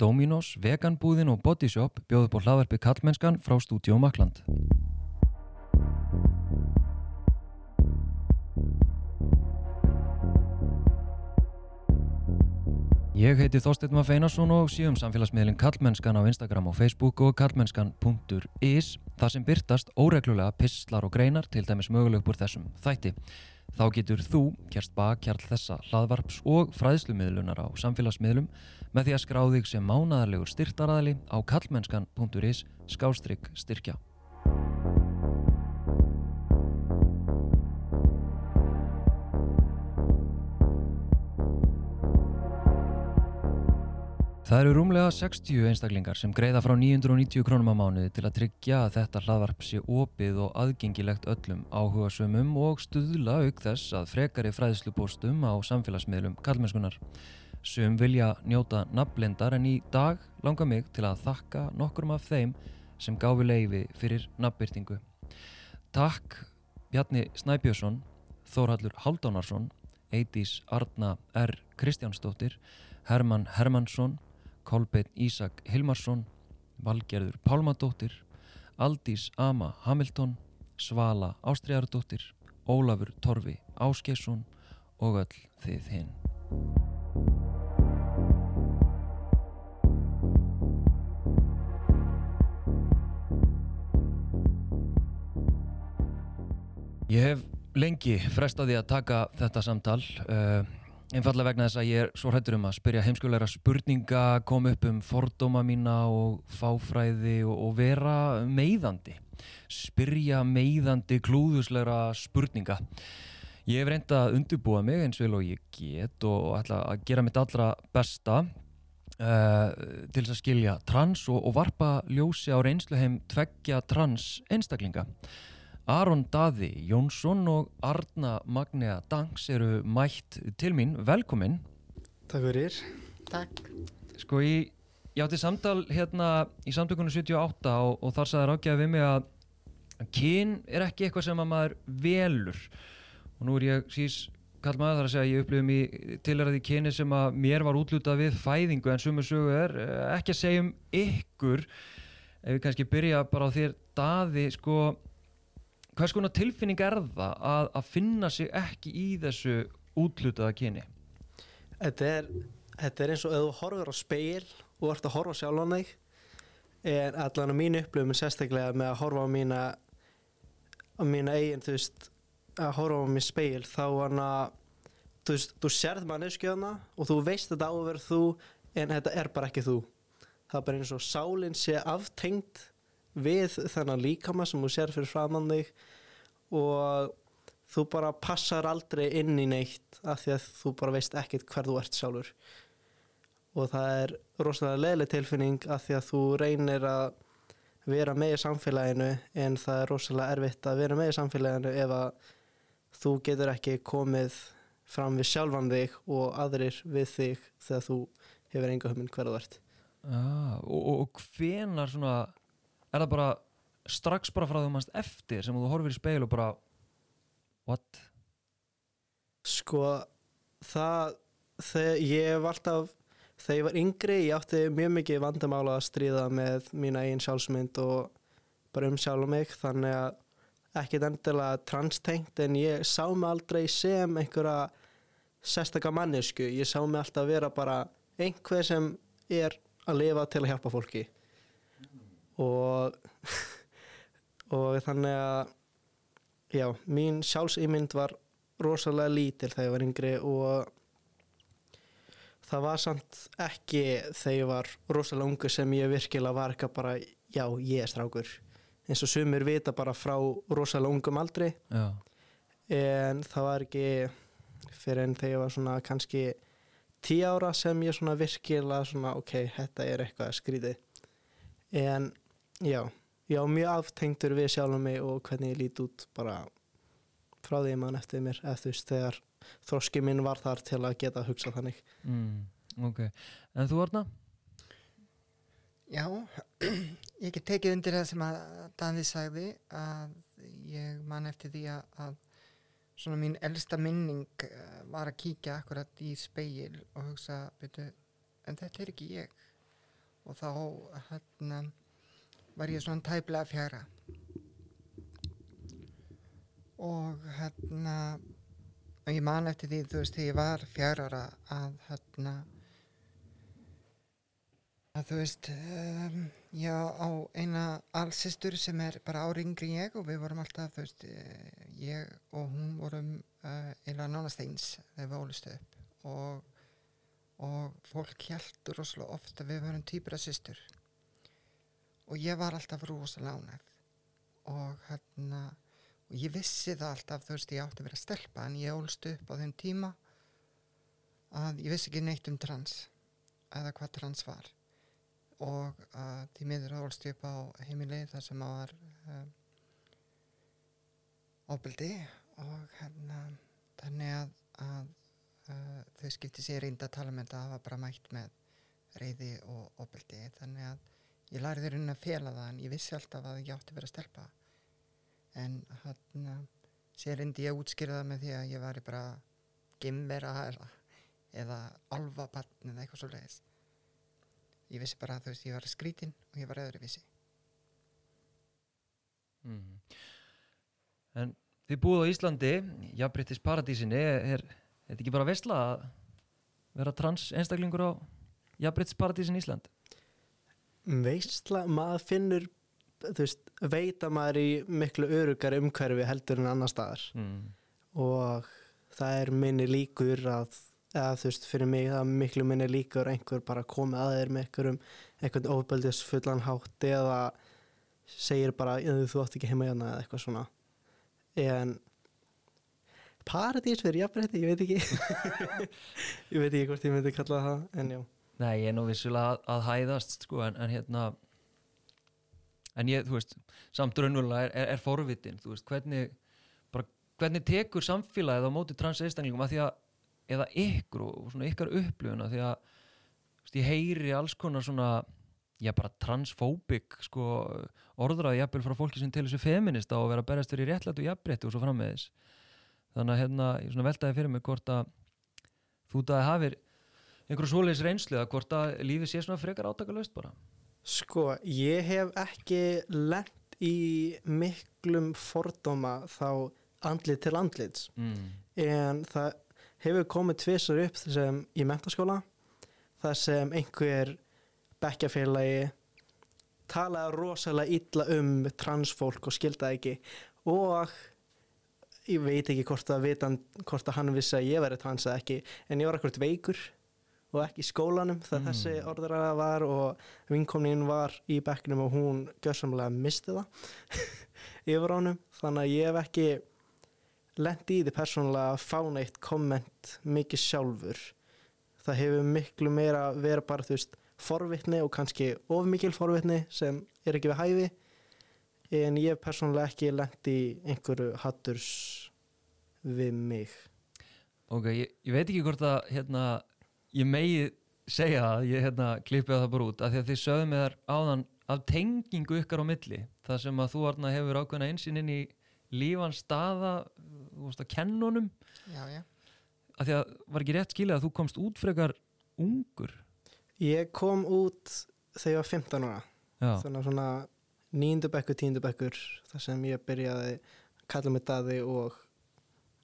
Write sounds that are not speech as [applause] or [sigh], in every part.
Dominos, Veganbúðin og Bodyshop bjóðu på hlaðverfi Kallmennskan frá Stúdíó Makland. Ég heiti Þorsteinn Maff Einarsson og síðum samfélagsmiðlinn Kallmennskan á Instagram og Facebook og kallmennskan.is þar sem byrtast óreglulega pisslar og greinar til dæmis möguleg búr þessum þætti. Þá getur þú kjærst bakkjarl þessa hlaðvarps og fræðslumiðlunar á samfélagsmiðlum með því að skrá þig sem mánadarlegur styrtaræðli á kallmennskan.is skástrygg styrkja. Það eru rúmlega 60 einstaklingar sem greiða frá 990 krónum á mánuði til að tryggja að þetta hlaðvarp sé opið og aðgengilegt öllum áhuga sömum og stuðla auk þess að frekari fræðslupóstum á samfélagsmiðlum kallmennskunar. Sum vilja njóta nafnblindar en í dag langar mig til að þakka nokkurum af þeim sem gáfi leiði fyrir nafnbyrtingu. Takk Bjarni Snæbjörnsson, Þórhallur Haldánarsson, Eidís Arna R. Kristjánsdóttir, Herman Hermansson, Kolbeinn Ísak Hilmarsson, Valgerður Pálmadóttir, Aldís Ama Hamilton, Svala Ástriðardóttir, Ólafur Torfi Áskersson og öll þið hinn. Ég hef lengi frestaði að taka þetta samtal uh, einfallega vegna þess að ég er svo hrættur um að spyrja heimskulegra spurninga koma upp um fordóma mína og fáfræði og, og vera meiðandi spyrja meiðandi klúðuslegra spurninga. Ég hef reynda að undirbúa mig eins vel og ég get og ætla að gera mitt allra besta uh, til þess að skilja trans og, og varpa ljósi á reynsluheim tveggja trans einstaklinga Aron Daði Jónsson og Arna Magnea Dangs eru mætt til mín. Velkomin. Takk fyrir. Takk. Sko ég, ég átti samtal hérna í samtökunum 78 og, og þar sagði rákjaði við mig að kyn er ekki eitthvað sem að maður velur. Og nú er ég sís kall maður þar að segja að ég upplifum í tilræði kyni sem að mér var útlutað við fæðingu en sumur sögu er eh, ekki að segja um ykkur ef við kannski byrja bara á þér Daði sko hvers konar tilfinning er það að, að finna sig ekki í þessu útlutaða kyni? Þetta er, þetta er eins og ef þú horfur á speil og ert að horfa sjálf á þig en allan á mínu upplöfum sérstaklega með að horfa á mína á mína eigin þú veist að horfa á mér speil þá hann að þú veist, þú sérð manneskjöðna og þú veist þetta áverð þú en þetta er bara ekki þú það er bara eins og sálinn sé aftengt við þennan líkama sem þú sér fyrir framann þig og þú bara passar aldrei inn í neitt af því að þú bara veist ekkit hver þú ert sjálfur. Og það er rosalega leðileg tilfinning af því að þú reynir að vera með í samfélaginu en það er rosalega erfitt að vera með í samfélaginu ef að þú getur ekki komið fram við sjálfan þig og aðrir við þig þegar þú hefur enga höfmynd hverðu ert. Ah, og, og hvenar svona er það bara strax bara frá því mannst eftir sem þú horfir í speil og bara what? Sko það þegar ég hef alltaf þegar ég var yngri ég átti mjög mikið vandamála að stríða með mína einn sjálfsmynd og bara um sjálf og mig þannig að ekkit endilega transtengt en ég sá mig aldrei sem einhverja sérstakka mannesku ég sá mig alltaf vera bara einhver sem er að lifa til að hjálpa fólki og og þannig að já, mín sjálfsýmynd var rosalega lítil þegar ég var yngri og það var samt ekki þegar ég var rosalega ungu sem ég virkilega var eitthvað bara já, ég er strákur. Eins og sumir vita bara frá rosalega ungum aldri. Já. en það var ekki fyrir enn þegar ég var svona kannski tí ára sem ég svona virkilega svona ok, þetta er eitthvað skrítið. En já, ég á mjög aftengtur við sjálf mig og hvernig ég lít út bara frá því mann eftir mér eftir veist þegar þroski minn var þar til að geta að hugsa þannig. Mm, ok, en þú Arna? Já, [clears throat] ég get tekið undir það sem að Danði sagði að ég man eftir því að, að svona mín elsta minning eh, var að kíkja akkurat í speil og hugsa, veitu, en þetta er ekki ég. Og þá hérna var ég svona tæplega fjara. Og hérna og ég man eftir því þú veist þegar ég var fjárara að hérna að þú veist um, ég á eina allsistur sem er bara ári yngri en ég og við vorum alltaf þú veist eh, ég og hún vorum uh, eila nánast eins þegar við ólistu upp. Og, og fólk heldur rosalega ofta við vorum týpur af systur og ég var alltaf rosalega ánægð og hérna og ég vissi það alltaf þú veist ég átti að vera stelpa en ég ólst upp á þeim tíma að ég vissi ekki neitt um trans eða hvað trans var. Og uh, því miður ólst upp á heimili þar sem að var uh, óbyldi og hérna þannig að, að uh, þau skipti sér reynda að tala með þetta að hafa bara mætt með reyði og óbyldi þannig að ég lærði raunin að fela það en ég vissi alltaf að ég átti að vera stelpa en hann sér reyndi ég að útskýra það með því að ég var bara gimmera eða, alvabatn eða eitthvað svo leiðis ég vissi bara að þú veist ég var skrítinn og ég var öðru vissi Mm. En þið búið á Íslandi, jafnbryttis paradísinni, er, þetta ekki bara veistla að vera trans einstaklingur á jafnbryttis paradísin Ísland? Veistla, maður finnur veist, veit að maður í miklu örugar umhverfi heldur en annar staðar. Mm. og það er minni líkur að eða þú veist, fyrir mig það er miklu minni líkur einhver bara komi að þér með einhverjum einhvern ofbeldis fullan hátt eða segir bara, "Jú, þú átt ekki heima hérna eða eitthvað svona. En paradís fyrir jafnrétti, ég veit ekki. [laughs] Ég veit ekki hvort ég myndi kalla það en já Nei, ég er nú vissulega að, að hæðast sko, en, en hérna en ég, þú veist, samt raunverulega er, er, er forvitin, þú veist, hvernig bara, hvernig tekur samfélagið á móti trans einstaklingum að því að eða ykkur og, og svona ykkar upplifuna því að þú veist, ég heyri alls konar svona já bara transfóbik sko, orðraði jafnvel frá fólki sem til þessu feminista og vera berast fyrir réttlætt og jafnbreytti og svo frammeðis þannig að hérna, ég svona veltaði fyrir mig hvort að þú það hafir einhverju svoleiðis reynslu eða hvort að lífið sé svona frekar átakalöst bara? Sko, ég hef ekki lent í miklum fordóma þá andlit til andlits. Mm. en það hefur komið tvisar upp sem í mentaskóla þar sem einhver bekkjafélagi talaði rosalega illa um transfólk og skildaði ekki. Og ég veit ekki hvort að, vitan, hvort að hann vissi að ég verið trans eða ekki en ég var ekkert veikur og ekki skólanum þegar Mm. þessi orðræða var og vinkomnin var í bekknum og hún gjörsamlega misti það [laughs] yfir honum. Þannig að ég hef ekki lendi í því persónulega að fá neitt komment mikið sjálfur. Það hefur miklu meira verið bara þú veist forvitni og kannski of mikil forvitni sem er ekki við hæfi. En ég hef persónulega ekki lendi í einhverju hatturs við mig. Ok, ég, ég veit ekki hvort að hérna, ég megi segja það, ég hérna klippið það bara út af því að þið sögðum með þar áðan af tengingu ykkar á milli það sem að þú Arna hefur ákveðna einsinn inn í lífan staða þú veist að kennunum. Já, já, af því að var ekki rétt skilið að þú komst út frekar ungur? Ég kom út þegar ég var 15 ára. Þannig að svona nýndu bekkur, tíundu bekkur þar sem ég byrjaði að kalla mig daði og,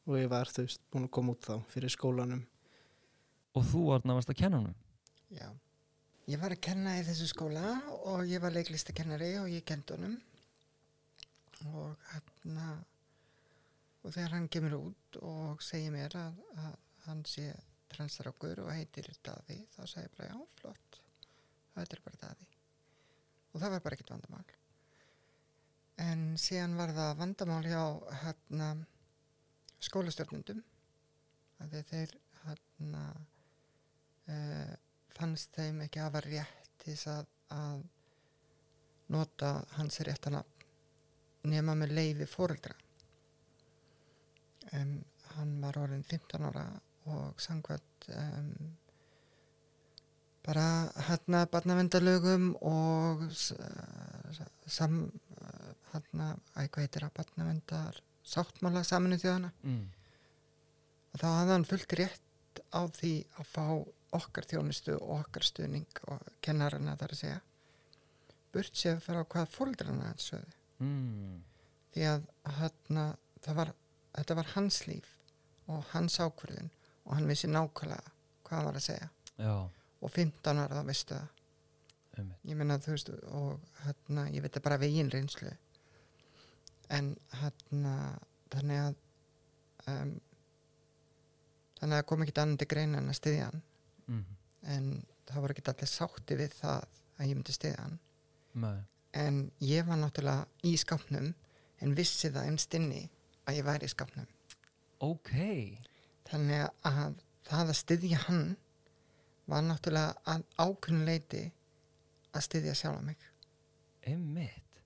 og ég var þú veist búin að koma út þá fyrir skólanum og þú Arna varst að kennunum já. Ég var að kenna í þessu skóla og ég var leiklistakennari og ég kent honum. Og hérna og þegar hann kemur út og segir mér að, að hann sé transrákur og heitir Daði þá sagði ég bara já, flott. Það er bara Daði. Og það var bara ekkert vandamál. En síðan var það vandamál hjá hérna skólastjórnundum að þeir hérna uh, fannst þeim ekki hafa rétt til þess að, að nota hans réttana nema með leiði fóreldra en hann var orðin 15 ára og sangvært um, bara hérna barnavendalögum og s- sam hérna, æg hvað heitir það barnavendar sáttmála saminu þjóðana mm. og þá hafði hann fullt rétt á því að fá okkar þjónustu og okkar stuðning og kennarana þar að segja burt séð frá hvað fóldrana hans sögðu. Mm. því að það var, þetta var hans líf og hans ákvörðun og hann vissi nákvæmlega hvað hann var að segja. Já, og 15 ára þá veistu það. Einmitt. Ég meina þú veist og hérna, ég veit það bara veginn reynslu. En hérna þannig að um, þannig að kom ekki annað til greina en að styðja hann mm. en það voru ekki allir sátti við það að ég myndi styðja hann. Nei. en ég var náttúrulega í skápnum en vissi það ennst inni að ég væri í skápnum. Ok. Þannig að það að styðja hann var náttúrulega að ákveðnuleiti að styðja sjálfa mig. Einmitt.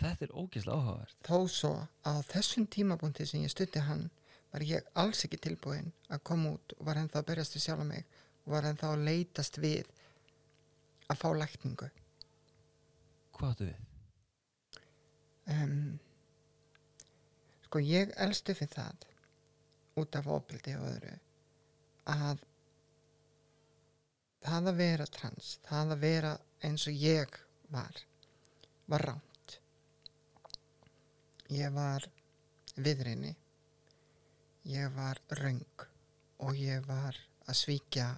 Þetta er ógeðslega áhugavert. Þó svo að þessum tímabúndi sem ég stutti hann var ég alls ekki tilbúin að koma út og var ennþá að berjast við sjálf mig var ennþá að leitast við að fá lækningu hvað áttu við? um, sko ég elstu fyrir það út af ofbildi og öðru að það að vera trans það að vera eins og ég var var ránt ég var viðrinni ég var röng og ég var að svíkja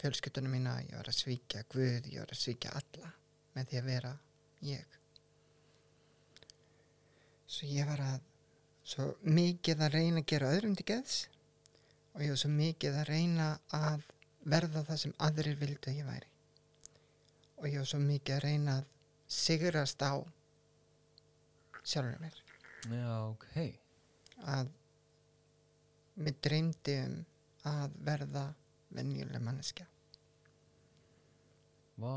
fjölskyldunum mína, ég var að svíkja Guð, ég var að svíkja alla með því að vera ég. Svo ég var að svo mikið að reyna að gera öðrum til geðs og ég var svo mikið að reyna að verða það sem aðrir vildu að ég væri. Og ég var svo mikið að reyna að sigrast á sjálfur mér. Já, ok. Að mér dreymdi um að verða venjuleg manneskja. Vá.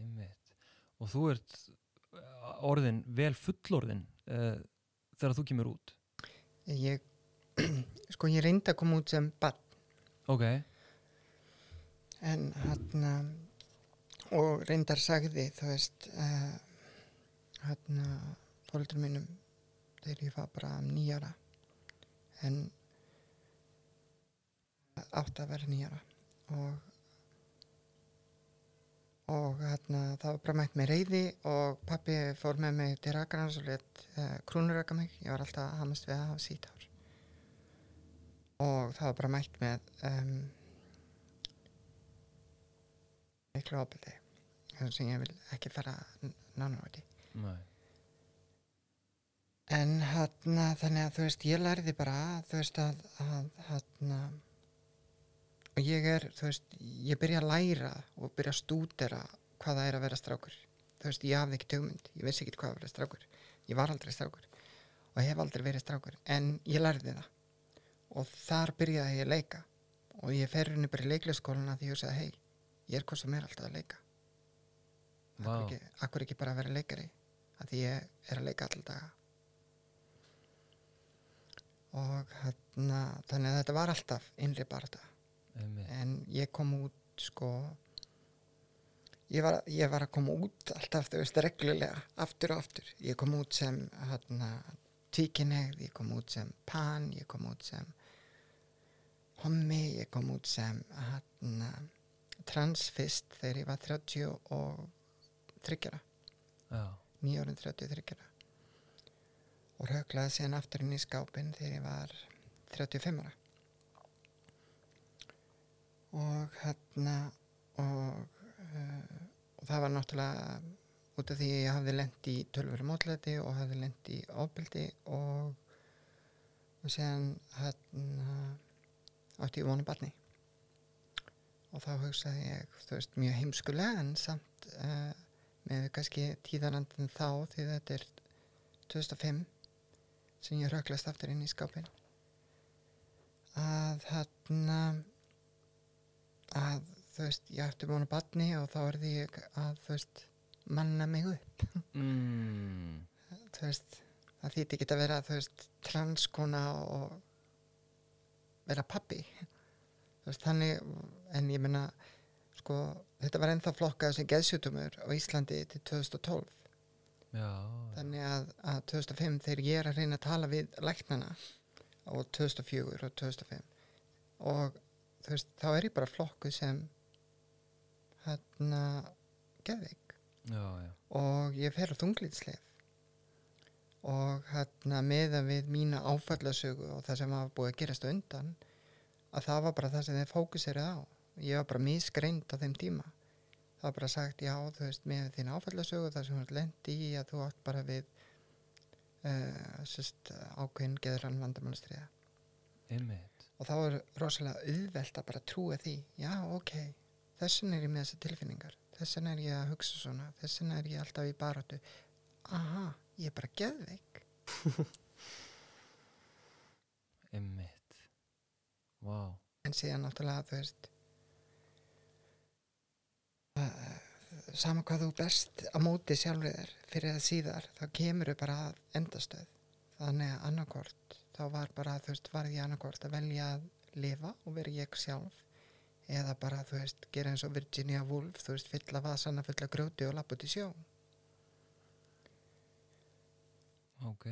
Einmitt. Og þú ert orðin vel fullorðin uh, þegar þú kemur út? Ég, [clears throat] sko ég reyndi að koma út sem bann ok, en hann og reyndar sagði þú veist uh, hann fóldur mínum þegar ég var bara nýjara en átt að vera nýjara. Og og hérna það var bara mætt með reyði og pappi fór með mig til rakarnas og let uh, krúnuraka mig. Ég var alltaf hamast við að hafa síthár og það var bara mætt með um, miklu ábyrði sem ég vil ekki fara nei. En hérna þannig að þú veist ég lærði bara þú veist að hérna og ég er þú veist ég byrja að læra og byrja að stúdera hvað það er að vera strákur. Þú veist ég hafði ekki tögmynd ég vissi ekki hvað að vera strákur. Ég var aldrei strákur og hef aldrei verið strákur en ég lærði það. Og þar byrjaði ég að leika. Og ég fer henni bara í leikleikskóluna því ég hugsaði hei ég er hvað sem er alltaf að leika. Vá. akkur ekki, akkur ekki bara að vera leikari? Að því ég er að leika alltaf og hérna þannig að þetta var alltaf innri barða einmitt en ég kom út sko ég var, ég var að koma út alltaf þú veist reglulega, aftur og aftur. Ég kom út sem hérna tvíkinegð, ég kom út sem pan ég kom út sem hommi, ég kom út sem hérna transfist þegar ég var 30 og þryggjara, já, nýjórun 30 þryggjara og höglaði síðan aftur inn í skápin þegar ég var 35 ára og hérna og, uh, og það var náttúrulega út af því að ég hafði lent í tölvöru mótlæti og hafði lent í ábyldi og og séðan hérna átti ég vonu barni. Og þá hugsaði ég þú veist mjög heimskulega en samt uh, með kannski tíðarandin þá því þetta er 2005 sem ég röklast aftur inn í skápin að hérna að þú veist ég ætti búin að batni og þá er því að þú veist manna mig upp. Mm. þú veist það þýtti ekki að vera þú veist transkona og vera pappi þú veist þannig en ég menna sko þetta var ennþá flokkað sem geðsjútumur á Íslandi til 2012 já, þannig að, að 2005 þegar ég er að reyna að tala við læknana á 2004 og 2005 og veist, þá er ég bara flokkuð sem hérna já, og ég fer á þunglýtslið og hérna meða við mína áfallasögu og það sem var búið að gerast undan að það var bara það sem þeir fókusirið á. Ég var bara misgreind á þeim tíma. Það var bara sagt já þú veist með þín áfallasögu það sem þú lendi í að þú átt bara við uh, sest, ákveðin geðrann vandamálastriða einmitt og þá er rosalega auðvelt að bara trúa því. Já ok, þessin er ég með þessar tilfinningar. Þessin er ég að hugsa svona. Þessin er ég alltaf í baráttu. Aha, ég er bara geðveik. [laughs] Einmitt. Vá, en síðan náttúrulega þú veist uh, sama hvað þú best á móti sjálfur þér fyrir það síðar þá kemur þau bara að endastöð. Þannig að annarkort þá var bara þú veist varð ég annarkort að velja að lifa og vera ég sjálf eða bara þú veist gera eins og Virginia Woolf þú veist fylla vasana fylla grjóti og lappa út í sjó. Ok.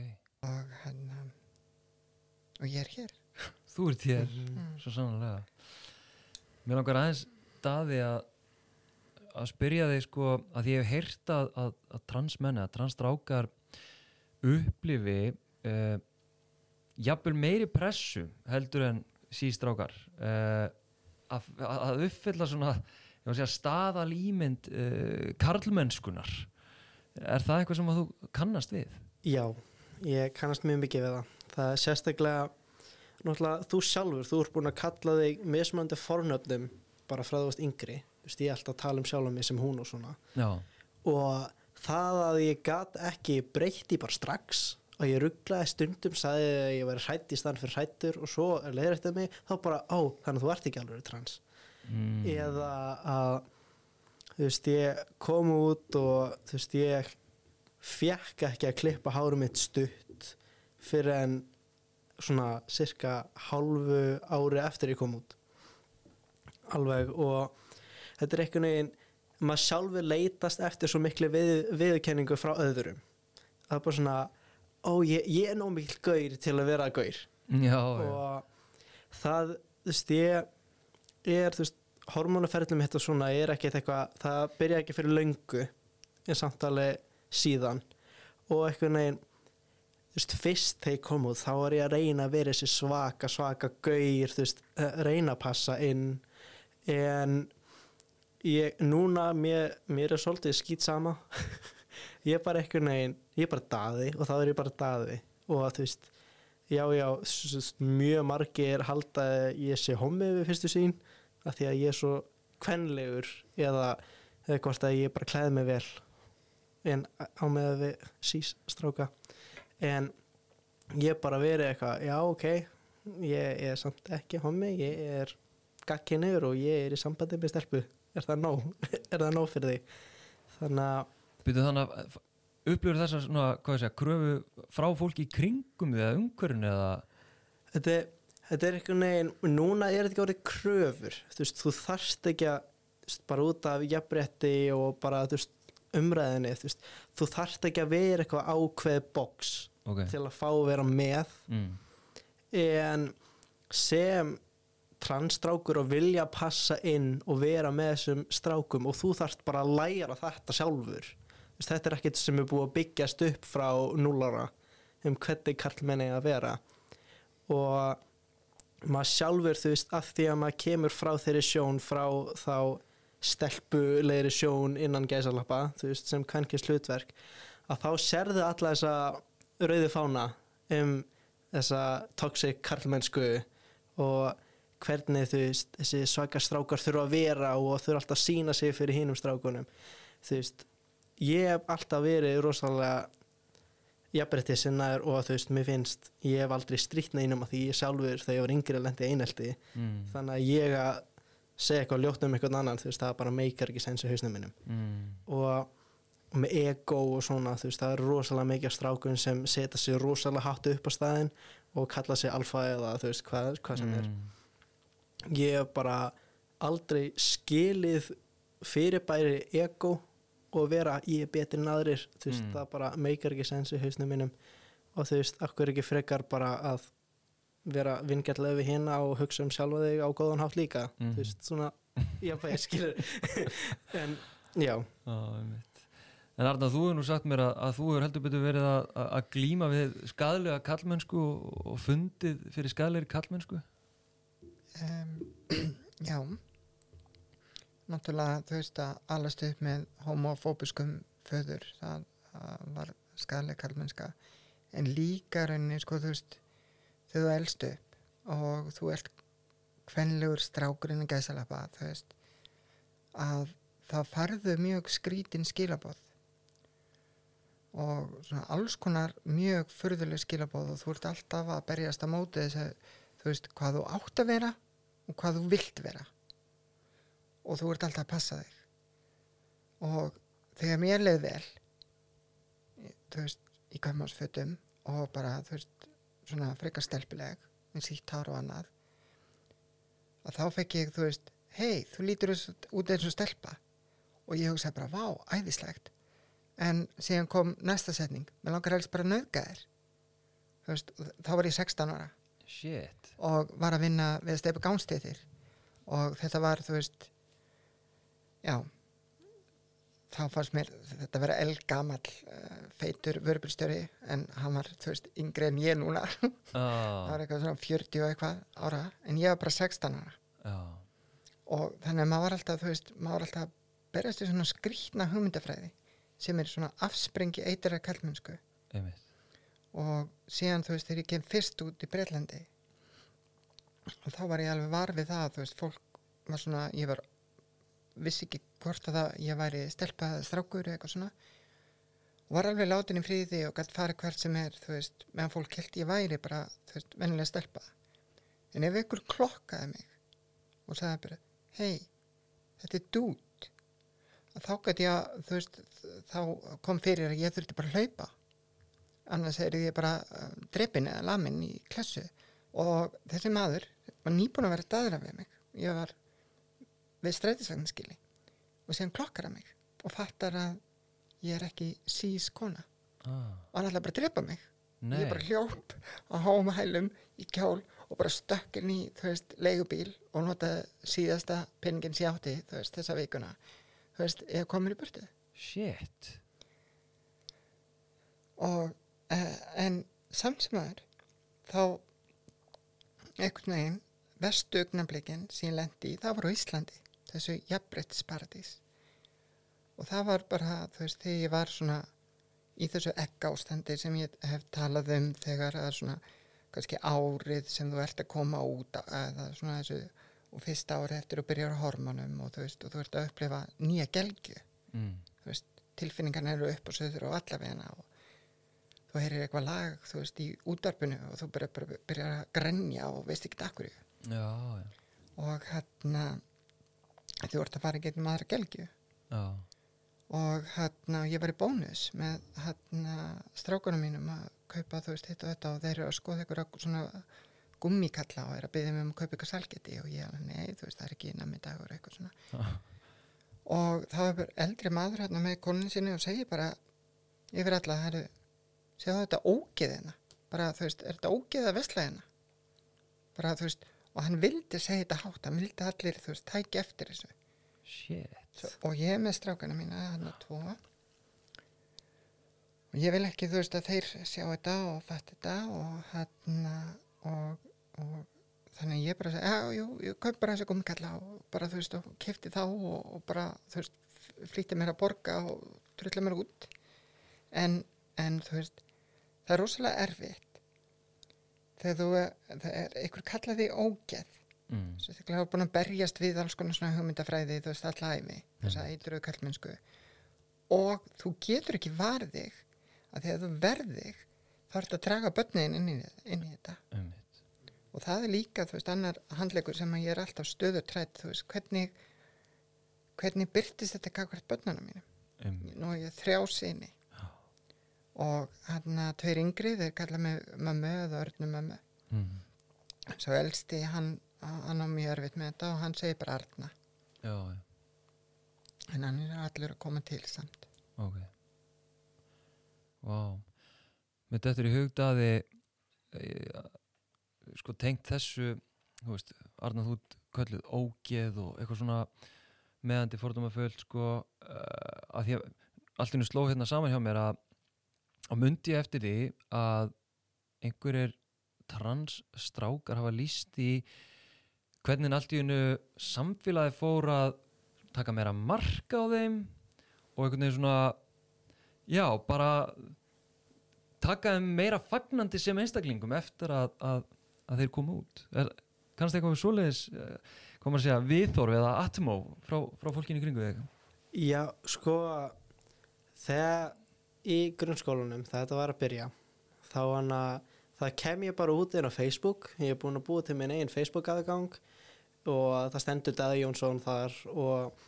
Og hann og ég er hér. [laughs] Þú ert hér, Mm. svo sannlega mér langar aðeins daði að að spyrja þig sko að ég hef heyrt að, að, að transmenni, að transstrákar upplifi uh, jafnvel meiri pressu heldur en sístrákar uh, að, að uppfylla svona segja staðal ímynd uh, karlmennskunar er það eitthvað sem að þú kannast við? Já, ég kannast mjög mikið við það. Það er sérstaklega, náttúrulega þú sjálfur, þú ert búin að kalla þig mismöndi fornöfnum bara frá þú varst yngri. Þú veist, ég er alltaf að tala um sjálf mig sem hún og svona. Já, Og það að ég gat ekki breytti bara strax og ég rugglaði stundum, sagði að ég væri hrætt í stann fyrir hrættur og svo leiðrættið mig, þá bara, á, þannig að þú ert ekki alveg trans. mm. Eða að, þú veist, ég kom út og, þú veist, ég fjekk ekki að klippa hárum mitt stutt fyrir en svona cirka hálfu ári eftir ég kom út alveg og þetta er einhvern veginn maður sjálfur leitast eftir svo miklu við, viðurkenningu frá öðrum það er bara svona ó ég, ég er nóg mikil gaur til að vera gaur. Já, já. og það, þú veist, ég er, þú veist, hormónaferðlum hitt og svona er ekkert eitthvað, það byrja ekki fyrir löngu en samt alveg síðan. Og eitthvað neginn þú veist, fyrst þegar ég kom út þá var ég að reyna að vera þessi svaka, svaka gaur, þú veist, að reyna að passa inn. En ég, núna mér, mér er svolítið skýt sama [laughs] ég er bara eitthvað neginn, ég er bara daði og þá er ég bara daði. Og þú veist já, já, mjög margir halda að ég sé hommi við fyrstu sín af því að ég er svo kvenlegur eða, hvort að ég bara klæði mig vel en á með við sís stráka en ég bara verið eitthvað, já ok ég er samt ekki hommi ég er gagkinur og ég er í sambandi með stelpu, er það nóg? [laughs] Er það nóg fyrir þig? Þannig að Byrju þannig að upplifur svona, hvað ég segja, kröfu frá fólki í kringum því eða umhverfinu eða? Þetta, er- þetta er einhvern veginn núna er þetta ekki orðið kröfur. Þú veist, þú þarft ekki að veist, bara út af jafnrétti og bara þú veist, umræðinni þú, veist, þú þarft ekki að vera eitthvað ákveð box ok, til að fá að vera með. Mm. en sem transstrákur og vilja passa inn og vera með þessum strákum og þú þarft bara að læra þetta sjálfur þetta er ekkert sem er búið að byggjast upp frá núlara um hvernig karlmenni að vera. Og maður sjálfur þú veist að því að maður kemur frá þeirri sjón frá þá stelpulegri sjón innan gæsalappa þú veist sem kvenkist hlutverk að þá sérðu alla þessa rauðu fána um þessa toxic karlmennsku og hvernig þú veist þessi svaka strákar þurfa að vera og þurfa alltaf að sína sig fyrir hinum strákunum. Þú veist ég hef alltaf verið rosalega jafnbretti sinnaður og þú veist mér finnst ég hef aldrei strítt neinum að því ég sjálfur þegar ég var yngri að lendi einelti Mm. þannig að ég að segja eitthvað ljótt um eitthvað annan þú veist það bara meikar ekki sens í hausnum minnum Mm. og með ego og svona þú veist það er rosalega mikið af strákun sem setja sig rosalega hátt upp á staðinn og kalla sig alfa eða þú veist hvað, hvað sem er Mm. ég hef bara aldrei skilið fyrirbæri ego og vera ég er betri en aðrir þú veist Mm. það bara meikar ekki sens í hausnum mínum og þú veist akkur ekki frekar bara að vera vingjallega við hérna og hugsa um sjálfa þig á góðan hátt líka Mhm. þú veist, svona, [laughs] já, það er skilur [laughs] en, já einmitt. En Arna, þú hefur nú sagt mér að, að þú hefur heldur betur verið að, að glíma við skadlega kallmennsku og, og fundið fyrir skadlegri kallmennsku. um, [clears throat] já náttúrulega þú veist að alast upp með homofóbiskum föður það, var skadlega kallmennska en líka rauninni sko þú veist þú elst upp og þú ert kvenlegur strákurinn að gæsalappa þú veist að það farðu mjög skrítin skilabóð og svona alls konar mjög furðuleg skilabóð og þú ert alltaf að berjast að móti þess að þú veist hvað þú átt að vera og hvað þú vilt vera og þú ert alltaf að passa þig. Og þegar mér leið vel þú veist, í kvæmásfötum og bara, þú veist, svona frekar stelpileg með sítt hár og annað að þá fekk ég, þú veist hei, þú lítur út eins og stelpa. Og ég hugsaði bara, vá, æðislegt. En síðan kom næsta setning mér langar helst bara þér. Þú veist, og þá var ég 16 ára. Shit. og var að vinna við steipa gánstíðir og þetta var, þú veist já. Þá fannst mér þetta vera eldgamall uh, feitur vörubulstjóri en hann var, þú veist, yngri en ég núna. [laughs] Það Ah, var eitthvað svona 40 og eitthvað ára en ég var bara 16 ára. Já, og þannig að maður var alltaf, þú veist, maður var alltaf að berjast í svona skrýtna hugmyndafræði sem er svona afsprengi eitara kallmennsku einmitt. og síðan þú veist þegar ég kem fyrst út í Breitlandi og þá var ég alveg var við það þú veist fólk var svona ég var vissi ekki hvort að það ég væri stelpað strákur eða eitthvað svona. Og var alveg látin í fríði og gætt fara hvert sem er þú veist meðan fólk held ég væri bara þú veist vennilega stelpað en ef ykkur klokkaði mig og sagði bara hei þetta er dút þá gæti ég þú veist þá kom fyrir að ég þurfti bara að hlaupa. Annars er ég bara uh, drepin eða lamin í klassu og þessi maður var nýbúin að vera daðra við mig. Ég var við strætisvagnskili og síðan klokkar að mig og fattar að ég er ekki sís kona. Ah, og hann ætlaði bara að drepa mig. Nei. ég bara hljóp á háum hælum í kjól og bara stökk inn í veist, leigubíl og notaði síðasta penningin sem ég átti þú veist, þessa vikuna. Þú veist, ég kom mér í burtu. Shit. og uh, en samt sem aður þá einhvern veginn vestu augnablikin sem ég lendi í, það var á Íslandi þessu jafnbrettisparadís og það var bara þú veist, þegar ég var svona í þessu ekka ástandi sem ég hef talað um þegar er svona kannski árið sem þú ert að koma út eða svona þessu og fyrsta árið eftir að byrja á hormonum og þú veist, og þú ert að upplifa nýja gelgju. Mm. þú veist, tilfinningarna eru upp og söður og allavegna og þú heyrir eitthvað lag, þú veist, í útvarpinu og þú byrjar bara byrjar að grenja og veist ekki takkur já, og hérna þú ert að fara í gegnum aðra gelgju. Já. og hérna ég var í bónus með hérna strákunum mínum að kaupa þú veist hitt og þetta og þeir eru að skoða eitthvað svona gummikalla og er að byggja mig um að kaupa eitthvað salgeti og ég alveg nei þú veist það er ekki nammi dagur eitthvað svona. Ah. og þá er eldri maður hérna með konin sinni og segir bara yfir alla það eru séu þetta ógeð hérna. Bara þú veist er þetta ógeð að vesla hérna? Bara þú veist og hann vildi segja þetta hátt hann vildi allir þú veist tæki eftir þessu. Shit. Svo, og ég með strákana mína hann að tvo. Og ég vil ekki þú veist að þeir sjá þetta og fatt þetta og hann og, og þannig ég bara segi, já, jú, ég kaup bara þessi gummikalla og bara þú veist og kefti þá og, og bara þú veist flýtti mér að borga og trulli mér út. En, en þú veist það er rosalega erfitt þegar þú það er einhver kallaði ógeð Mm. sérstaklega hafa búin að berjast við alls konar svona hugmyndafræði þú veist alla æfi þess að eitur auð kallmennsku og þú getur ekki varð þig að þegar þú verð þig þá ert að draga börnin inn í, inn í þetta Einmitt. og það er líka þú veist annar handleikur sem að ég er alltaf stöðutrætt þú veist hvernig hvernig byrtist þetta kakvart börnunum mínum Einmitt. nú er ég þrjá sinni og hann að tveir yngri þeir kalla mig mömmu eða örnum mömmu Mm. svo elsti hann hann á mjög erfitt með þetta og hann segir bara Arna Já, já, en hann er allur að koma til samt ok. Vá. Með þetta er í hugdaði sko tengt þessu þú veist, Arnar þú kölluð ógeð og eitthvað svona meðandi fordóma föld sko uh, að því að allt innu sló hérna saman hjá mér að og myndi ég eftir því að einhverjir transstrákar hafa líst í hvernig allt í hennu samfélagi fór að taka meira marka á þeim og einhvern veginn svona já, bara taka þeim meira fagnandi sem einstaklingum eftir að, að, að þeir koma út. Kannski eitthvað við svoleiðis eh, koma að segja viðþorf eða atmó frá, frá fólkinu kringu þig? Já, sko þegar í grunnskólanum þegar þetta var að byrja. Þá hann að það kem ég bara út inn á Facebook. Ég er búin að búa til minn einn Facebook aðgang og það stendur Daði Jónsson þar og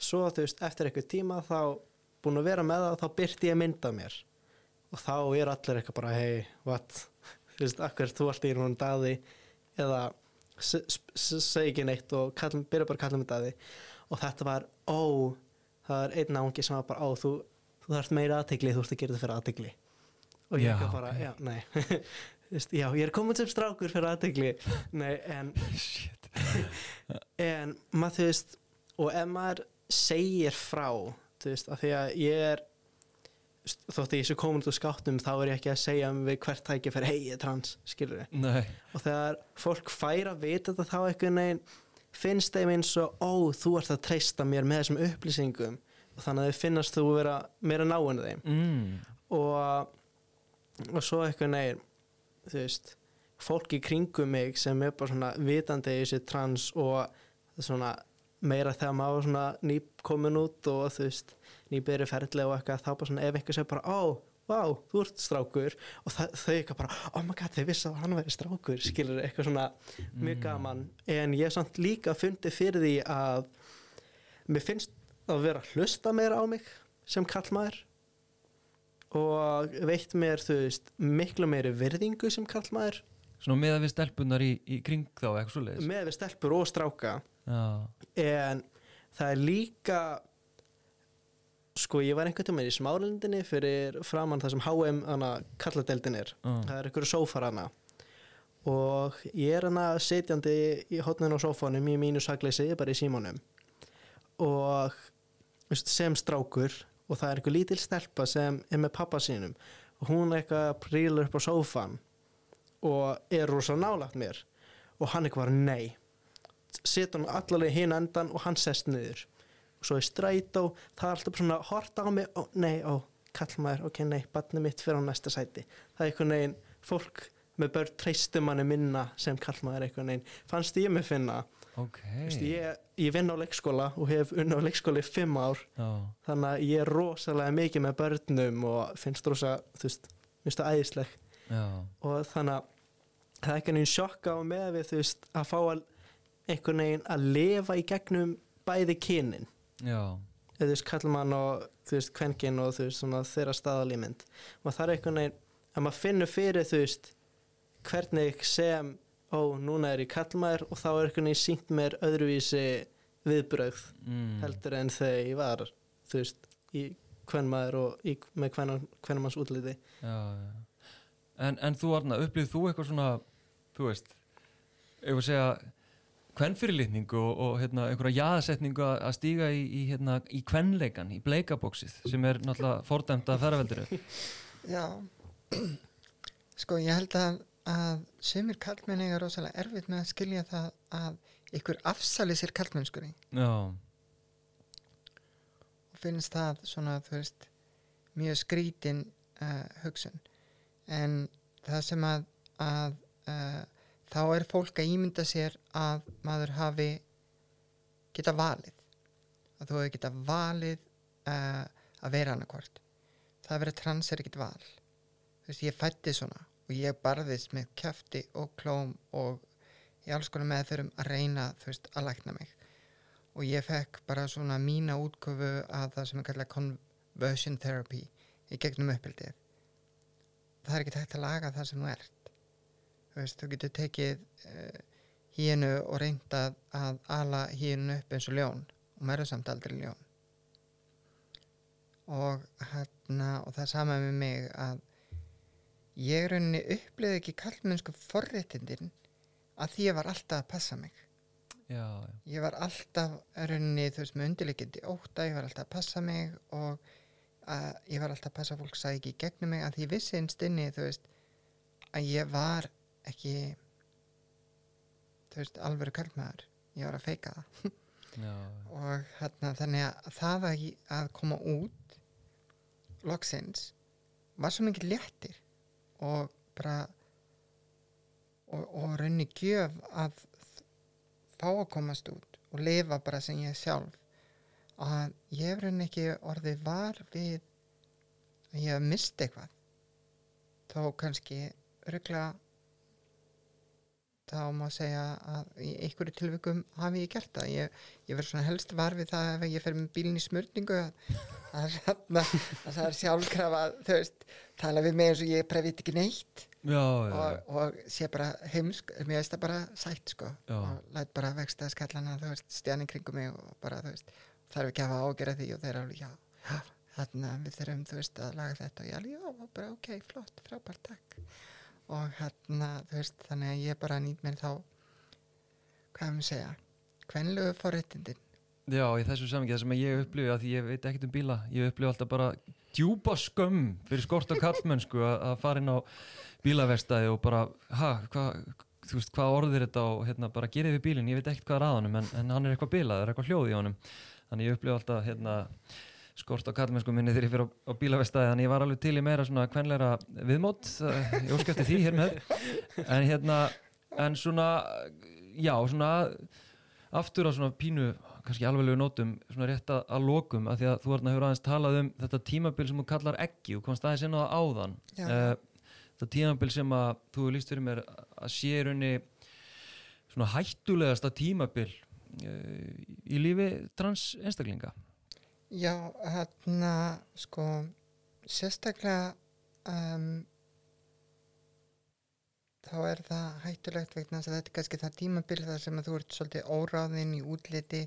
svo þú veist eftir eitthvað tíma þá búin að vera með það þá byrti ég mynda mér. Og þá er allir eitthvað bara hey, what, [laughs] þú veist, akkur þú alltaf í hún Daði? Eða segi ekki neitt og kall, byrja bara að kalla mig Daði. Og þetta var, ó það er einn ángi sem var bara, ó þú, þú þarfst meira aðtegli, þú ert að gera þetta fyrir aðtegli og ég ekki bara, ok. já, nei. [laughs] Já, ég er komin sem strákur fyrir aðtegli nei, en [laughs] Shit. [laughs] en maður þú veist og ef maður segir frá þú veist, af því að ég er þótt að ég sé komin út úr skáttum þá er ég ekki að segja um við hvert tæki fyrir hei, ég er trans, skilur Nei, og þegar fólk fær að vita þetta þá einhvern veginn finnst þeim eins og ó, þú ert að treysta mér með þessum upplýsingum þannig að þau finnast þú vera meira náinn þeim. Mm. og, og svo einhvern veginn þú veist fólk í kringum mig sem er bara svona vitandi í þessi trans og svona meira þegar maður svona nýkomin út og þú veist nýbyrði ferðlega og eitthvað þá bara svona ef einhver segir bara ó, vá, þú ert strákur. Og þau eitthvað bara, oh my god, þau vissi að hann væri strákur skilur eitthvað svona mjög gaman. En ég samt líka fundið fyrir því að mér finnst að vera að hlusta meira á mig sem kallmaður og veitt mér þú veist miklu meiri virðingu sem kallmaður Svona meða við stelpunar í, í kring þá eitthvað svoleiðis? Með við stelpur og stráka. Já, en það er líka sko ég var einhvern veginn í smárlindinni fyrir framann það sem HM kalladeldin er. Já. það er einhverju sófar hana. Og ég er hana setjandi í hotninu á sófanum í mínu sakleysi bara í símanum. Og sem strákur og það er einhver lítil stelpa sem er með pappa sínum og hún eitthvað prílur upp á sófan og er rosa nálagt mér og hann eitthvað nei. Setur hann allavega hinn endan og hann sest niður. Og svo er strætó það er alltaf svona horta á mig ó nei, ó, kallmaður, ok, nei, barnið mitt fyrir á næsta sæti. Það er einhvern veginn fólk með börn treystum manni minna sem kallmaður einhvern veginn. Fannst ég mig finna ok. Vist, ég, ég vinn á leikskóla og hef unna á leikskóla í fimm ár. Já, þannig að ég er rosalega mikið með börnum og finnst rosa, þú veist, finnst það æðisleg já, og þannig að það er einhvern veginn sjokka á með við þú veist að fá að einhvern veginn að lifa í gegnum bæði kynin. Já. Þú veist kallmann og þú veist kvenkinn og þú veist svona þeirra staðalímynd. Og það er einhvern veginn að maður finnur fyrir þú veist hvernig sem ó núna er ég kallmaður og þá er einhvern veginn sínt mér öðruvísi viðbrögð mm. heldur en þegar ég var þú veist í kvenmaður og í, með kvenmanns útliti já, já. En, en þú Arna, upplýð þú eitthvað svona þú veist ef að segja kvenfyrirlitningu og, og hérna, einhverja jaðsetningu að að stíga í, í, hérna, í kvenleikan, í bleikabóksið sem er náttúrulega fordæmt að ferðaveldinu Já, [clears throat] sko ég held að, að sumir kallmenn eiga rosalega erfitt með að skilja það að ykkur afsali sér kallmennskunni og finnst það svona, þú veist, mjög skrítin uh, hugsun. En það sem að, að uh, þá er fólk að ímynda sér að maður hafi geta valið. Að þú hefur geta valið uh, að vera annarkvort það að vera trans er ekkit val. Þú veist, ég fætti svona og ég barðist með kjafti og klóm og í alls konar meðförum að reyna, þú veist, að lækna mig. Og ég fekk bara svona mína útköfu að það sem er kallað conversion therapy í gegnum uppbyldið það er ekki hægt að laga það sem þú ert. Þú veist, þú getur tekið uh, hínu og reynda að ala hínu upp eins og ljón og maður er samt aldrei ljón. Og hérna og það er sama með mig að ég rauninni upplýði ekki kallmennsku forréttindin að því ég var alltaf að passa mig. Já, já, ég var alltaf rauninni þú veist með undirleikindi óta ég var alltaf að passa mig og að ég var alltaf að passa fólk sagði ekki gegnum mig að því vissi einst inni þú veist að ég var ekki þú veist alvöru kallmaður ég var að feika það. [laughs] Já, og hérna þannig að það að, að koma út loksins var svo mikið léttir og bara og, og raunni gjöf að fá að komast út og lifa bara sem ég sjálf. Að ég hef raunni ekki orðið var við að ég hef mist eitthvað. Þá kannski örgulega þá má segja að í einhverju tilvikum hafi ég gert það. Ég, ég verður svona helst var við það ef ég fer með bílinn í smörningu að, að, að, að það er sjálfkrafa þú veist, tala við mig eins og ég veit ekki neitt. Já, já, og, og sé bara heimsk mér veist það bara sætt sko. Já. og læt bara vexta skallana þú veist, stjánin kringum mig og bara þú veist þarf ekki að hafa ágjörða því og þeir eru alveg já, þarna við þurfum þú veist að laga þetta. Og ég alveg já, og bara ok, flott, frábært takk og hérna þú veist þannig að ég bara nýt mér þá hvað er að segja kvenlegu forréttindin. Já, í þessu samingi það sem ég upplifi að ég veit ekkert um bíla ég upplifi alltaf bara djúpa skömm fyrir skort og kallmennsku að, fara inn á bílavestæði og bara ha, hvað þú veist, hvað orðir þetta og hérna bara gerið við bílinn, ég veit ekkert hvað er að honum en, en hann er eitthvað bílað, það er eitthvað hljóð í honum. Þannig ég upplifi alltaf hérna skort og kallmennsku minni þegar ég fyrir á, á bílavestæði þannig ég var alveg til í meira svona kvenleira viðmót, eh, ég óskæfti því hér með. En hérna en svona, já, svona aftur á svona pínu kannski alveglegu nótum svona rétt að, að lokum að því að þú erna hefur aðeins talað um þetta tímabil sem þú kallar ekki og komst aðeins inn á það áðan. Já. Eh, þetta tímabil sem að þú líst fyrir mér að sé í raunni svona hættulegasta tímabil uh, í lífi trans einstaklinga já, hérna sko sérstaklega um, þá er það hættulegt vegna þess að þetta er kannski það tímabil þar sem að þú ert svolítið óráðinn í útliti.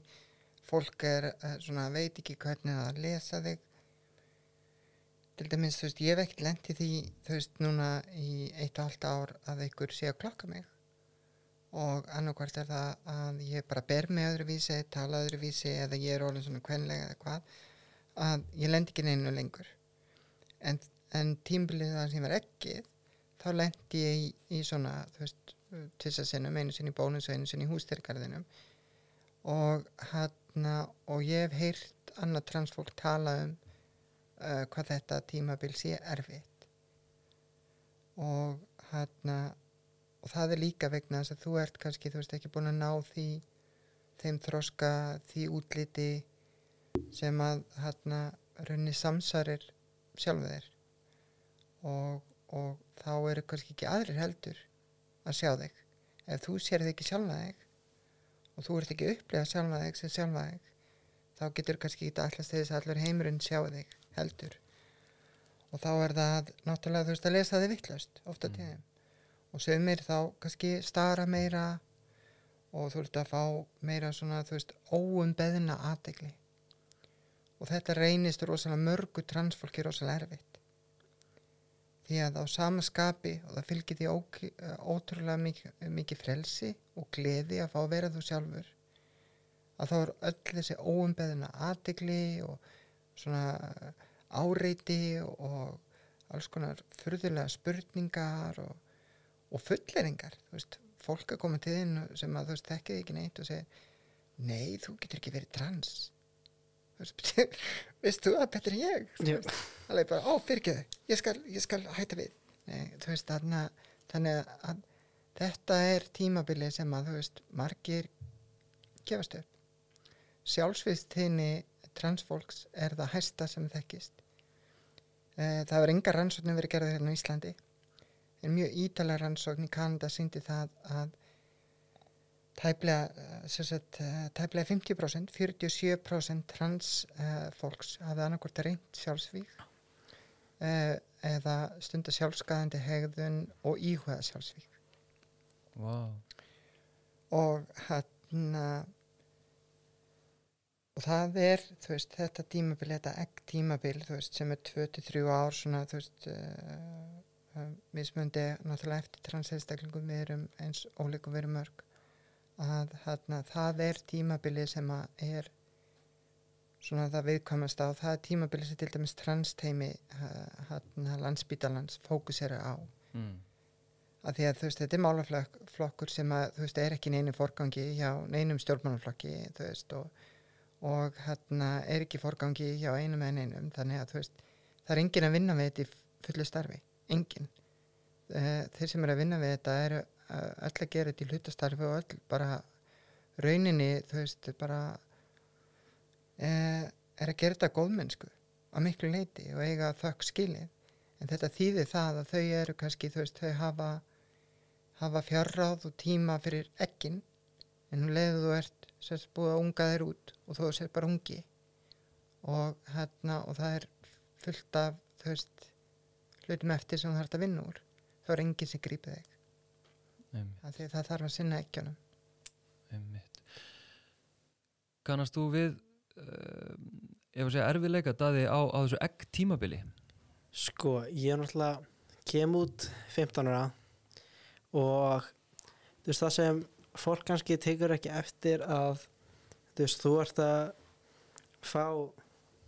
Fólk er uh, svona veit ekki hvernig að lesa þig. Til dæmis, þú veist, ég hef ekkert lent í því þú veist, núna í eitt og halvt ár að einhver sé að klokka mig og annarkvært er það að ég bara ber mig öðruvísi, tala öðruvísi eða ég er orðin svona kvenlega eða hvað að ég lend ekki neinu lengur. En, en tímbilið það sem var ekkið þá lendi ég í, í svona þú veist, tissa sinnum einu sinni í bónus og einu sinni í hústyrkarðinum og hérna og ég hef heyrt annað transfólk tala um uh, hvað þetta tímabil sé erfitt. Og hérna og það er líka vegna þess að þú ert kannski þú veist ekki búin að ná því þeim þroska, því útliti sem að hérna raunni samsarir sjálfu þér. Og, og þá eru kannski ekki aðrir heldur að sjá þig. Ef þú sér þig ekki sjálfa þig og þú ert ekki að upplifa sjálfa þig sem sjálfa þig þá getur kannski ekki allast þess að allur heimurinn sjá þig heldur. Og þá er það náttúrulega þú veist að lesa þig vittlust ofta mm. tíðum og sögumir þá kannski stara meira og þú ert að fá meira svona þú veist óumbeðna aðtegli og þetta reynist rosalega mörgu transfólki rosalega erfitt. Því að á sama skapi og það fylgir því ók, ótrúlega mikið, mikið frelsi og gleði að fá að vera þú sjálfur að þá er öll þessi óumbeðna aðtegli og svona áreiti og alls konar furðulega spurningar og, og fulleringar þú veist, fólk að koma til þín sem að þú veist þekkið ekki neitt og segir nei, þú getur ekki verið trans. Þú veist, [laughs] veist þú að betur en ég? Já. alveg bara, ó, fyrirgeðu, ég ég skal hætta við. Nei, þú veist, þarna þannig að þetta er tímabili sem að, þú veist, margir gefast upp. Sjálfsvist þinni transfólks er það hæsta sem þekkist. Eh, það hefur enga rannsóknir verið gerðið hérna á Íslandi en mjög ítalega rannsókn í Kanada síndi það að tæplega, eh, sem sagt, eh, tæplega 50%, 47% trans uh, fólks hafði annarkvort reynt sjálfsvíg uh, eða stunda sjálfskaðandi hegðun og íhuga sjálfsvíg wow. og hérna og það er veist, þetta tímabil, þetta egg tímabil veist, sem er 2-3 ár svona, þú veist uh, mismundi náttúrulega eftir transseinstaklingum við erum eins ólíkum við erum mörg að þarna, það er tímabili sem að er svona það viðkvæmast á það er tímabili sem til dæmis transteimi hérna landsbítalans fókusera á. Mm. að því að þú veist þetta er málaflokkur sem að þú veist er ekki neinu forgangi hjá neinum stjórnmálaflokki þú veist og, og hérna er ekki forgangi hjá einum en einum þannig að þú veist það er engin að vinna við þetta í fullu starfi. Engin Eh, þeir sem er að vinna við þetta er öll að gera þetta í hlutastarfi og öll bara rauninni þú veist bara eh, er að gera þetta góðmennsku á miklu leiti og eiga þökk skilið. En þetta þýðir það að þau eru kannski þú veist þau hafa hafa fjárráð og tíma fyrir ekkin en hún leiður þú ert sérst búið að unga þér út og þú sérst bara ungi og hérna og það er fullt af þú veist hlutum eftir sem þú þarfst að vinna úr þá er enginn sem grípið þig. Því að það þarf að sinna einmitt. Kannast þú við uh, ef að segja erfiðleika daði á, á þessu egg tímabili? Sko, ég er náttúrulega kem út 15 ára og þú veist það sem fólk kannski tekur ekki eftir að þú veist, þú ert að fá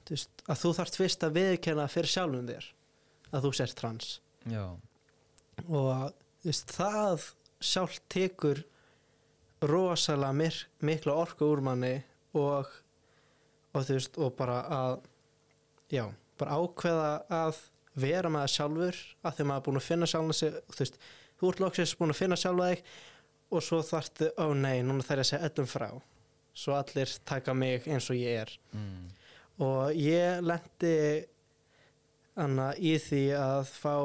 þú veist, að þú þarft fyrst að viðkenna fyrir sjálfum þér að þú sért trans. Já, og veist, það sjálf tekur rosalega mik mikla orku úr manni og, og þú veist, og bara að já, bara ákveða að vera með það sjálfur að því maður er búin að finna sjálfna sig þú veist, þú ert loksins búin að finna sjálfa þig og svo þarftu, ó nei, núna þarf ég að segja öllum frá svo allir taka mig eins og ég er mm. og ég lendi anna, í því að fá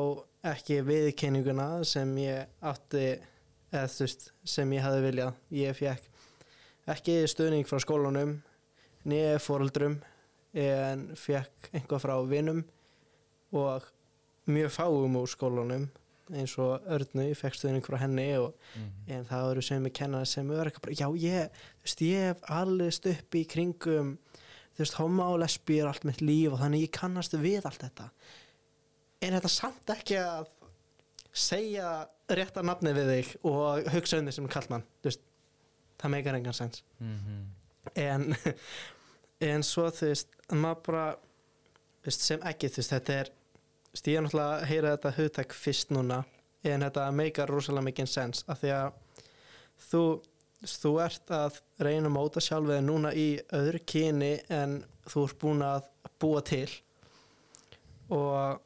ekki viðkenninguna sem ég átti eða þú veist, sem ég hefði viljað ég fekk ekki stuðning frá skólanum nýja fóruldrum en fekk einhvað frá vinum og mjög fáum úr skólanum eins og Örnu, ég fekk stuðning frá henni og Mm. en það eru sem ég kenna sem er ekki bara, já ég, þú veist, ég hef allist upp í kringum þú veist, homo og lesbí er allt mitt líf og þannig ég kannast við allt þetta en þetta samt ekki að segja rétta nafni við þig og hugsa um þig sem kallmann, veist það meikar engan sens. Mm en, [laughs] en svo þú veist, maður bara veist, sem ekki, þú veist, þetta er veist, ég er náttúrulega að heyra þetta hugtak fyrst núna, en þetta meikar rosalega mikið sens, af því að þú, þú ert að reyna að móta sjálfið núna í öðru kyni en þú ert búin að búa til. Og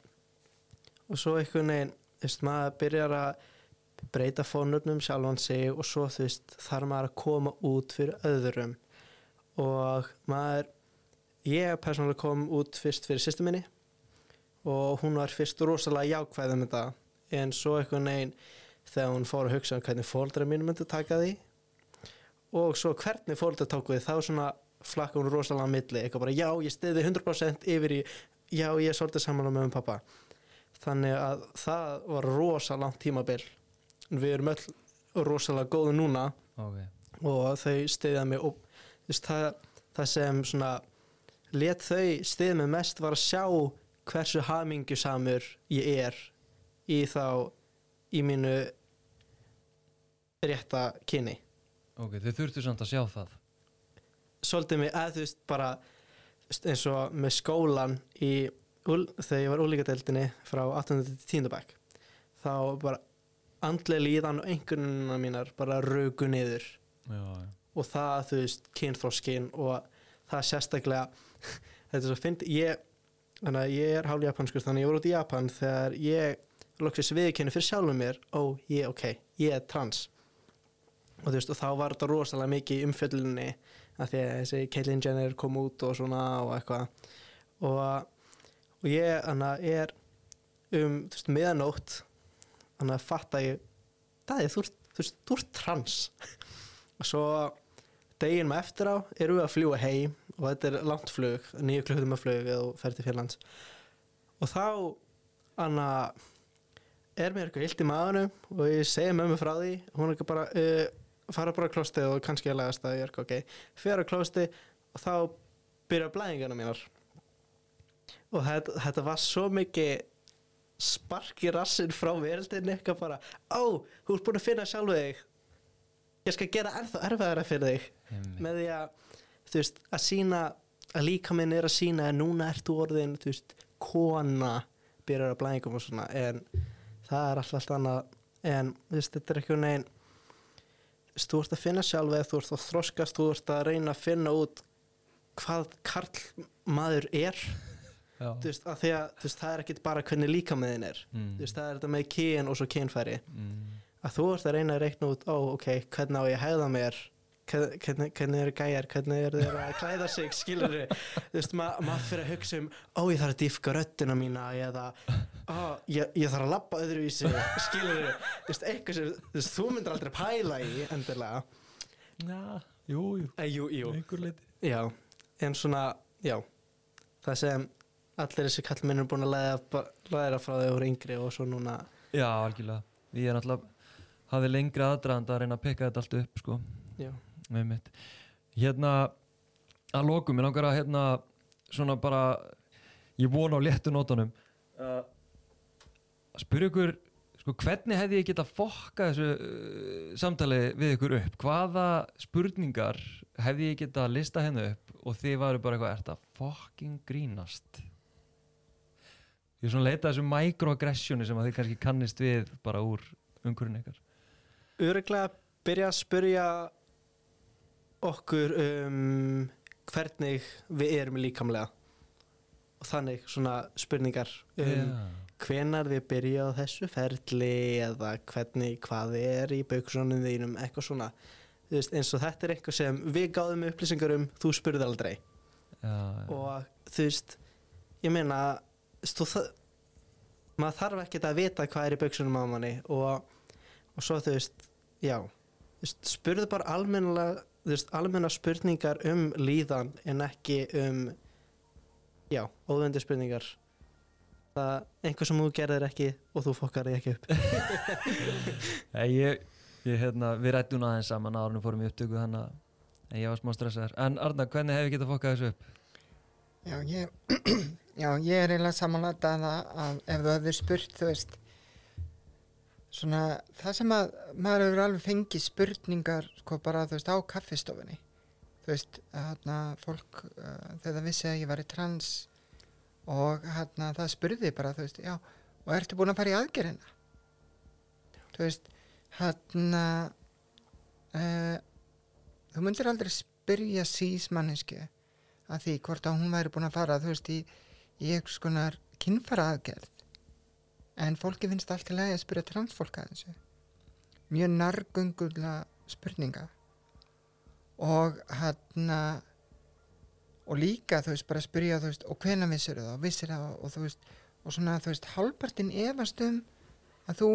og svo einhvern veginn, þú veist, maður byrjar að breyta fónurnum sjálfan sig og svo þú veist þarf maður að koma út fyrir öðrum. Og maður ég persónulega kom út fyrst fyrir sýstu minni og hún var fyrst rosalega jákvæð um þetta. En svo einhvern veginn þegar hún fór að hugsa um hvernig fóldra mínu myndi taka því og svo hvernig fóldra tók við þá svona flakka hún rosalega á milli. Eitthvað bara já ég stiði 100% yfir í já ég er svolítið saman á mömmu og pappa þannig að það var rosalega langt tímabil. En við erum öll rosalega góðu núna Ok, og þau stiðja mig og það, það sem svona let þau stiðja mig mest var að sjá hversu hamingjusamur ég er í þá í mínu rétta kyni. Ok, þau þurftu samt að sjá það. Svolítið mig að þú veist bara eins og með skólan í, þegar ég var úlíkadeildinni frá 18. til 10. bekk þá bara andlega líðan og einhvernuna mínar bara raugu niður Já, já, og það þú veist kynþróskin og það sérstaklega [laughs] þetta er svo fyndi ég, þannig að ég er hálf japanskur þannig að ég voru út í Japan þegar ég loksins viðkenni fyrir sjálfum mér ó, ég, ok, ég er trans og þú veist og þá var þetta rosalega mikið í umfjöllunni að því að þessi Caitlyn Jenner kom út og svona og eitthvað og, og ég þannig að er um veist meðanótt þannig að fatta ég það er þú, þú veist, þú ert trans. [laughs] Og svo deginum eftir á erum við að fljúa heim og þetta er langt flug, nýju klukkutum að flug eða þú ferð til fjarlands. Og þá anna, er mér eitthvað illt í maðunum og ég segi mömmu frá því hún er ekki bara uh, fara bara á klósti og kannski að lagast að ég er ekki ok. Fyrir á klósti og þá byrja blæðingarna mínar og þetta, þetta var svo mikið sparki rassinn frá veröldinni eitthvað bara, ó, þú ert búin að finna sjálfu þig. Ég skal gera ennþá erfæðara fyrir þig. Einmitt. með því að, þú veist, að sína að líka minn er að sína að núna ert þú orðin, þú veist, kona byrjar að blæðingum og svona en það er alltaf allt annað. En, þú veist, þetta er ekki þú veist, þú ert að finna sjálf eða þú ert að þroskast, þú ert að reyna að finna út hvað karl maður er veist, að að veist, það er ekkit bara hvernig líka með þinn er Mm. veist, það er þetta með kyn og svo kynfæri. Mm. að þú ert að reyna að reikna út ó, ok, hvernig á ég að hegða mér? Hvern- hvernig, hvernig eru gæjar, hvernig eru þeir að klæða sig? [laughs] Skilur þú veist, ma maður fyrir að hugsa um ó, ég þarf að dýfka röddina mína eða, ó, ég, ég þarf að labba öðruvísi. Skilur þú veist, eitthvað sem þú, veist, þú myndir aldrei pæla í endilega. Já, jú, jú, eh, jú, jú, einhver leiti já, en svona já, það sem allir þessi kallminn er búin að læra, frá þau voru yngri og svo núna Já, algjörlega. Ég er náttúrulega hafði lengri aðdraðand að reyna að peka þetta allt upp sko. Með mitt Hérna að lokum, ég langar að hérna svona bara ég vona á léttu nótunum. Að spyrja ykkur sko hvernig hefði ég geta fokka þessu uh, samtali við ykkur upp? Hvaða spurningar hefði ég geta lista hennu upp og þið varu bara eitthvað ert að fucking grínast ég er svona að leita að þessu microaggressioni sem að þið kannski kannist við bara úr umhverjum ykkar öruglega byrja að spyrja okkur um hvernig við erum líkamlega og þannig svona spurningar um Já. hvenar við byrja á þessu ferli eða hvernig hvað er í bauksónum þínum, eitthvað svona veist, eins og þetta er eitthvað sem við gáðum upplýsingar um, þú spurði aldrei Já, já. og þú veist ég meina þú, það, maður þarf ekkert að vita hvað er í buksunum á manni og, og svo þú veist já, veist, spurðu bara veist, almenna spurningar um líðan en ekki um já, óðvendi spurningar það er einhver sem þú gerðir ekki og þú fokkar þig ekki upp [laughs] ég, ég, hérna, við rættum aðeins saman og fórum í upptöku þannig að ég var smá stressaður. En Arna, hvernig hef ég getað fokkað þessu upp? Já, ég, [clears throat] já, ég er eiginlega samanlætt að, að ef þú hefur spurt, þú veist, svona, það sem að maður hefur alveg fengið spurningar, sko, bara, þú veist, á kaffistofunni. Þú veist, hérna, fólk, uh, þegar það vissi að ég var í trans og hérna, það spurði bara, þú veist, já, og ertu búin að fara í aðgerina? Þú veist, hérna, uh, þú myndir aldrei spyrja sísmanniski að því hvort að hún væri búin að fara þú veist í, í einhvers konar kynfara aðgerð en fólki finnst allt í lagi að spyrja transfólk að þessu. Mjög nærgöngulega spurninga. Og hann og líka þú veist bara að spyrja þú veist og hvena vissir það? Og vissir það? Og þú veist og svona þú veist hálpartinn efast um að þú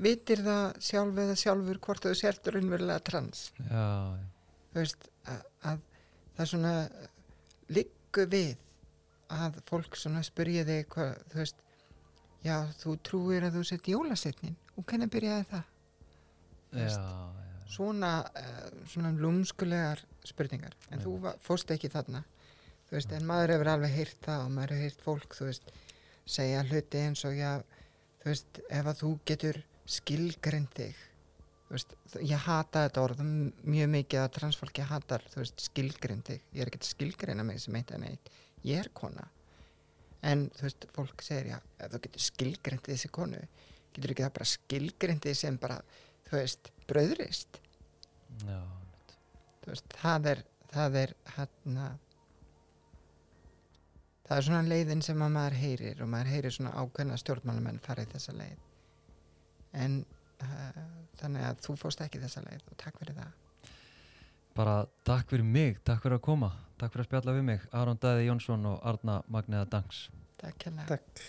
vitir það sjálf eða sjálfur hvort þú sért raunverulega trans. Já, já. þú veist að, að það er svona liggu við að fólk svona spyrja þig hvað, þú veist já, þú trúir að þú sett jólasetnin og hvernig byrjaði það? Já, já. svona, uh, svona lúmskulegar spurningar. En Nei. þú fórst ekki þarna. Þú veist, en maður hefur alveg heyrt það og maður hefur heyrt fólk, þú veist segja hluti eins og já þú veist, ef að þú getur skilgrind þig veist, ég hata þetta orð mjög mikið að transfólki hatar veist, skilgrind þig, ég er ekki að skilgreina mig sem eitt en eitt, ég er kona. En þú veist, fólk segir já, þú getur skilgrind þessi konu. Getur ekki það bara skilgrind þig sem bara, þú veist, bröðrist? Já. þú veist, það er það er hérna það er svona leiðin sem að maður heyrir og maður heyrir svona ákveðna stjórnmálamenn farið þessa leið. En þannig að þú fórst ekki þessa leið og takk fyrir það Bara takk fyrir mig, takk fyrir að koma, takk fyrir að spjalla við mig. Aron Dæði Jónsson og Arna Magniða Dangs. takk hérna Takk